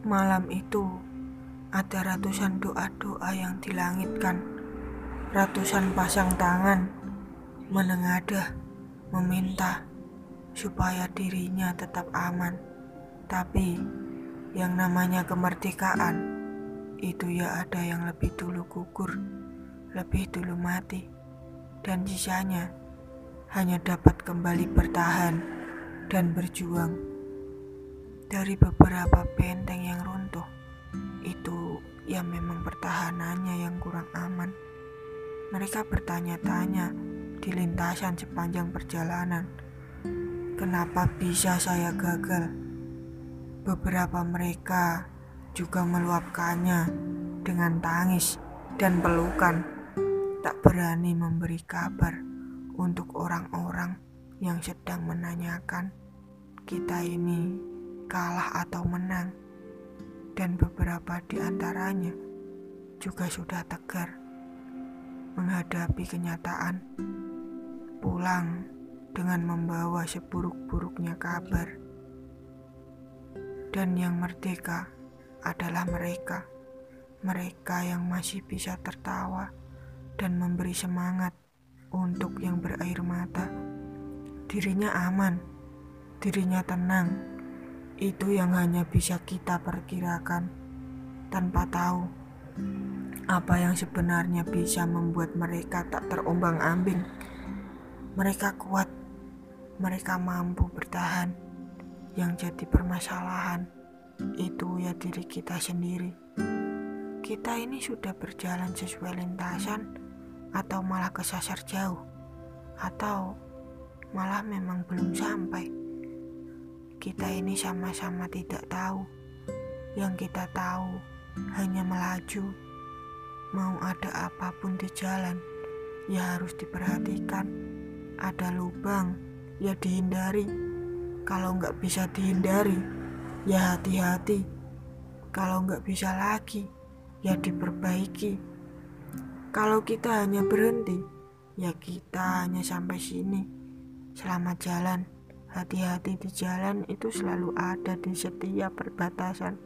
Malam itu ada ratusan doa-doa yang dilangitkan, ratusan pasang tangan menengadah, meminta supaya dirinya tetap aman. Tapi yang namanya kemerdekaan itu ya ada yang lebih dulu gugur, lebih dulu mati, dan sisanya hanya dapat kembali bertahan dan berjuang dari beberapa benteng yang runtuh. Itu ya memang pertahanannya yang kurang aman. Mereka bertanya-tanya di lintasan sepanjang perjalanan, kenapa bisa saya gagal? Beberapa mereka juga meluapkannya dengan tangis dan pelukan, tak berani memberi kabar untuk orang-orang yang sedang menanyakan kita ini kalah atau menang, dan beberapa di antaranya juga sudah tegar menghadapi kenyataan pulang dengan membawa seburuk-buruknya kabar. Dan yang merdeka adalah mereka, mereka yang masih bisa tertawa dan memberi semangat untuk yang berair mata. Dirinya aman, dirinya tenang, itu yang hanya bisa kita perkirakan tanpa tahu apa yang sebenarnya bisa membuat mereka tak terombang-ambing. Mereka kuat, mereka mampu bertahan yang jadi permasalahan itu ya diri kita sendiri. Kita ini sudah berjalan sesuai lintasan atau malah kesasar jauh atau malah memang belum sampai. Kita ini sama-sama tidak tahu. Yang kita tahu hanya melaju. Mau ada apa pun di jalan, ya harus diperhatikan. Ada lubang, ya dihindari kalau nggak bisa dihindari, ya hati-hati. Kalau nggak bisa lagi, ya diperbaiki. Kalau kita hanya berhenti, ya kita hanya sampai sini. Selamat jalan. Hati-hati di jalan itu selalu ada di setiap perbatasan.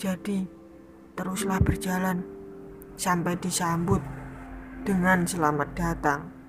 Jadi, teruslah berjalan sampai disambut dengan selamat datang.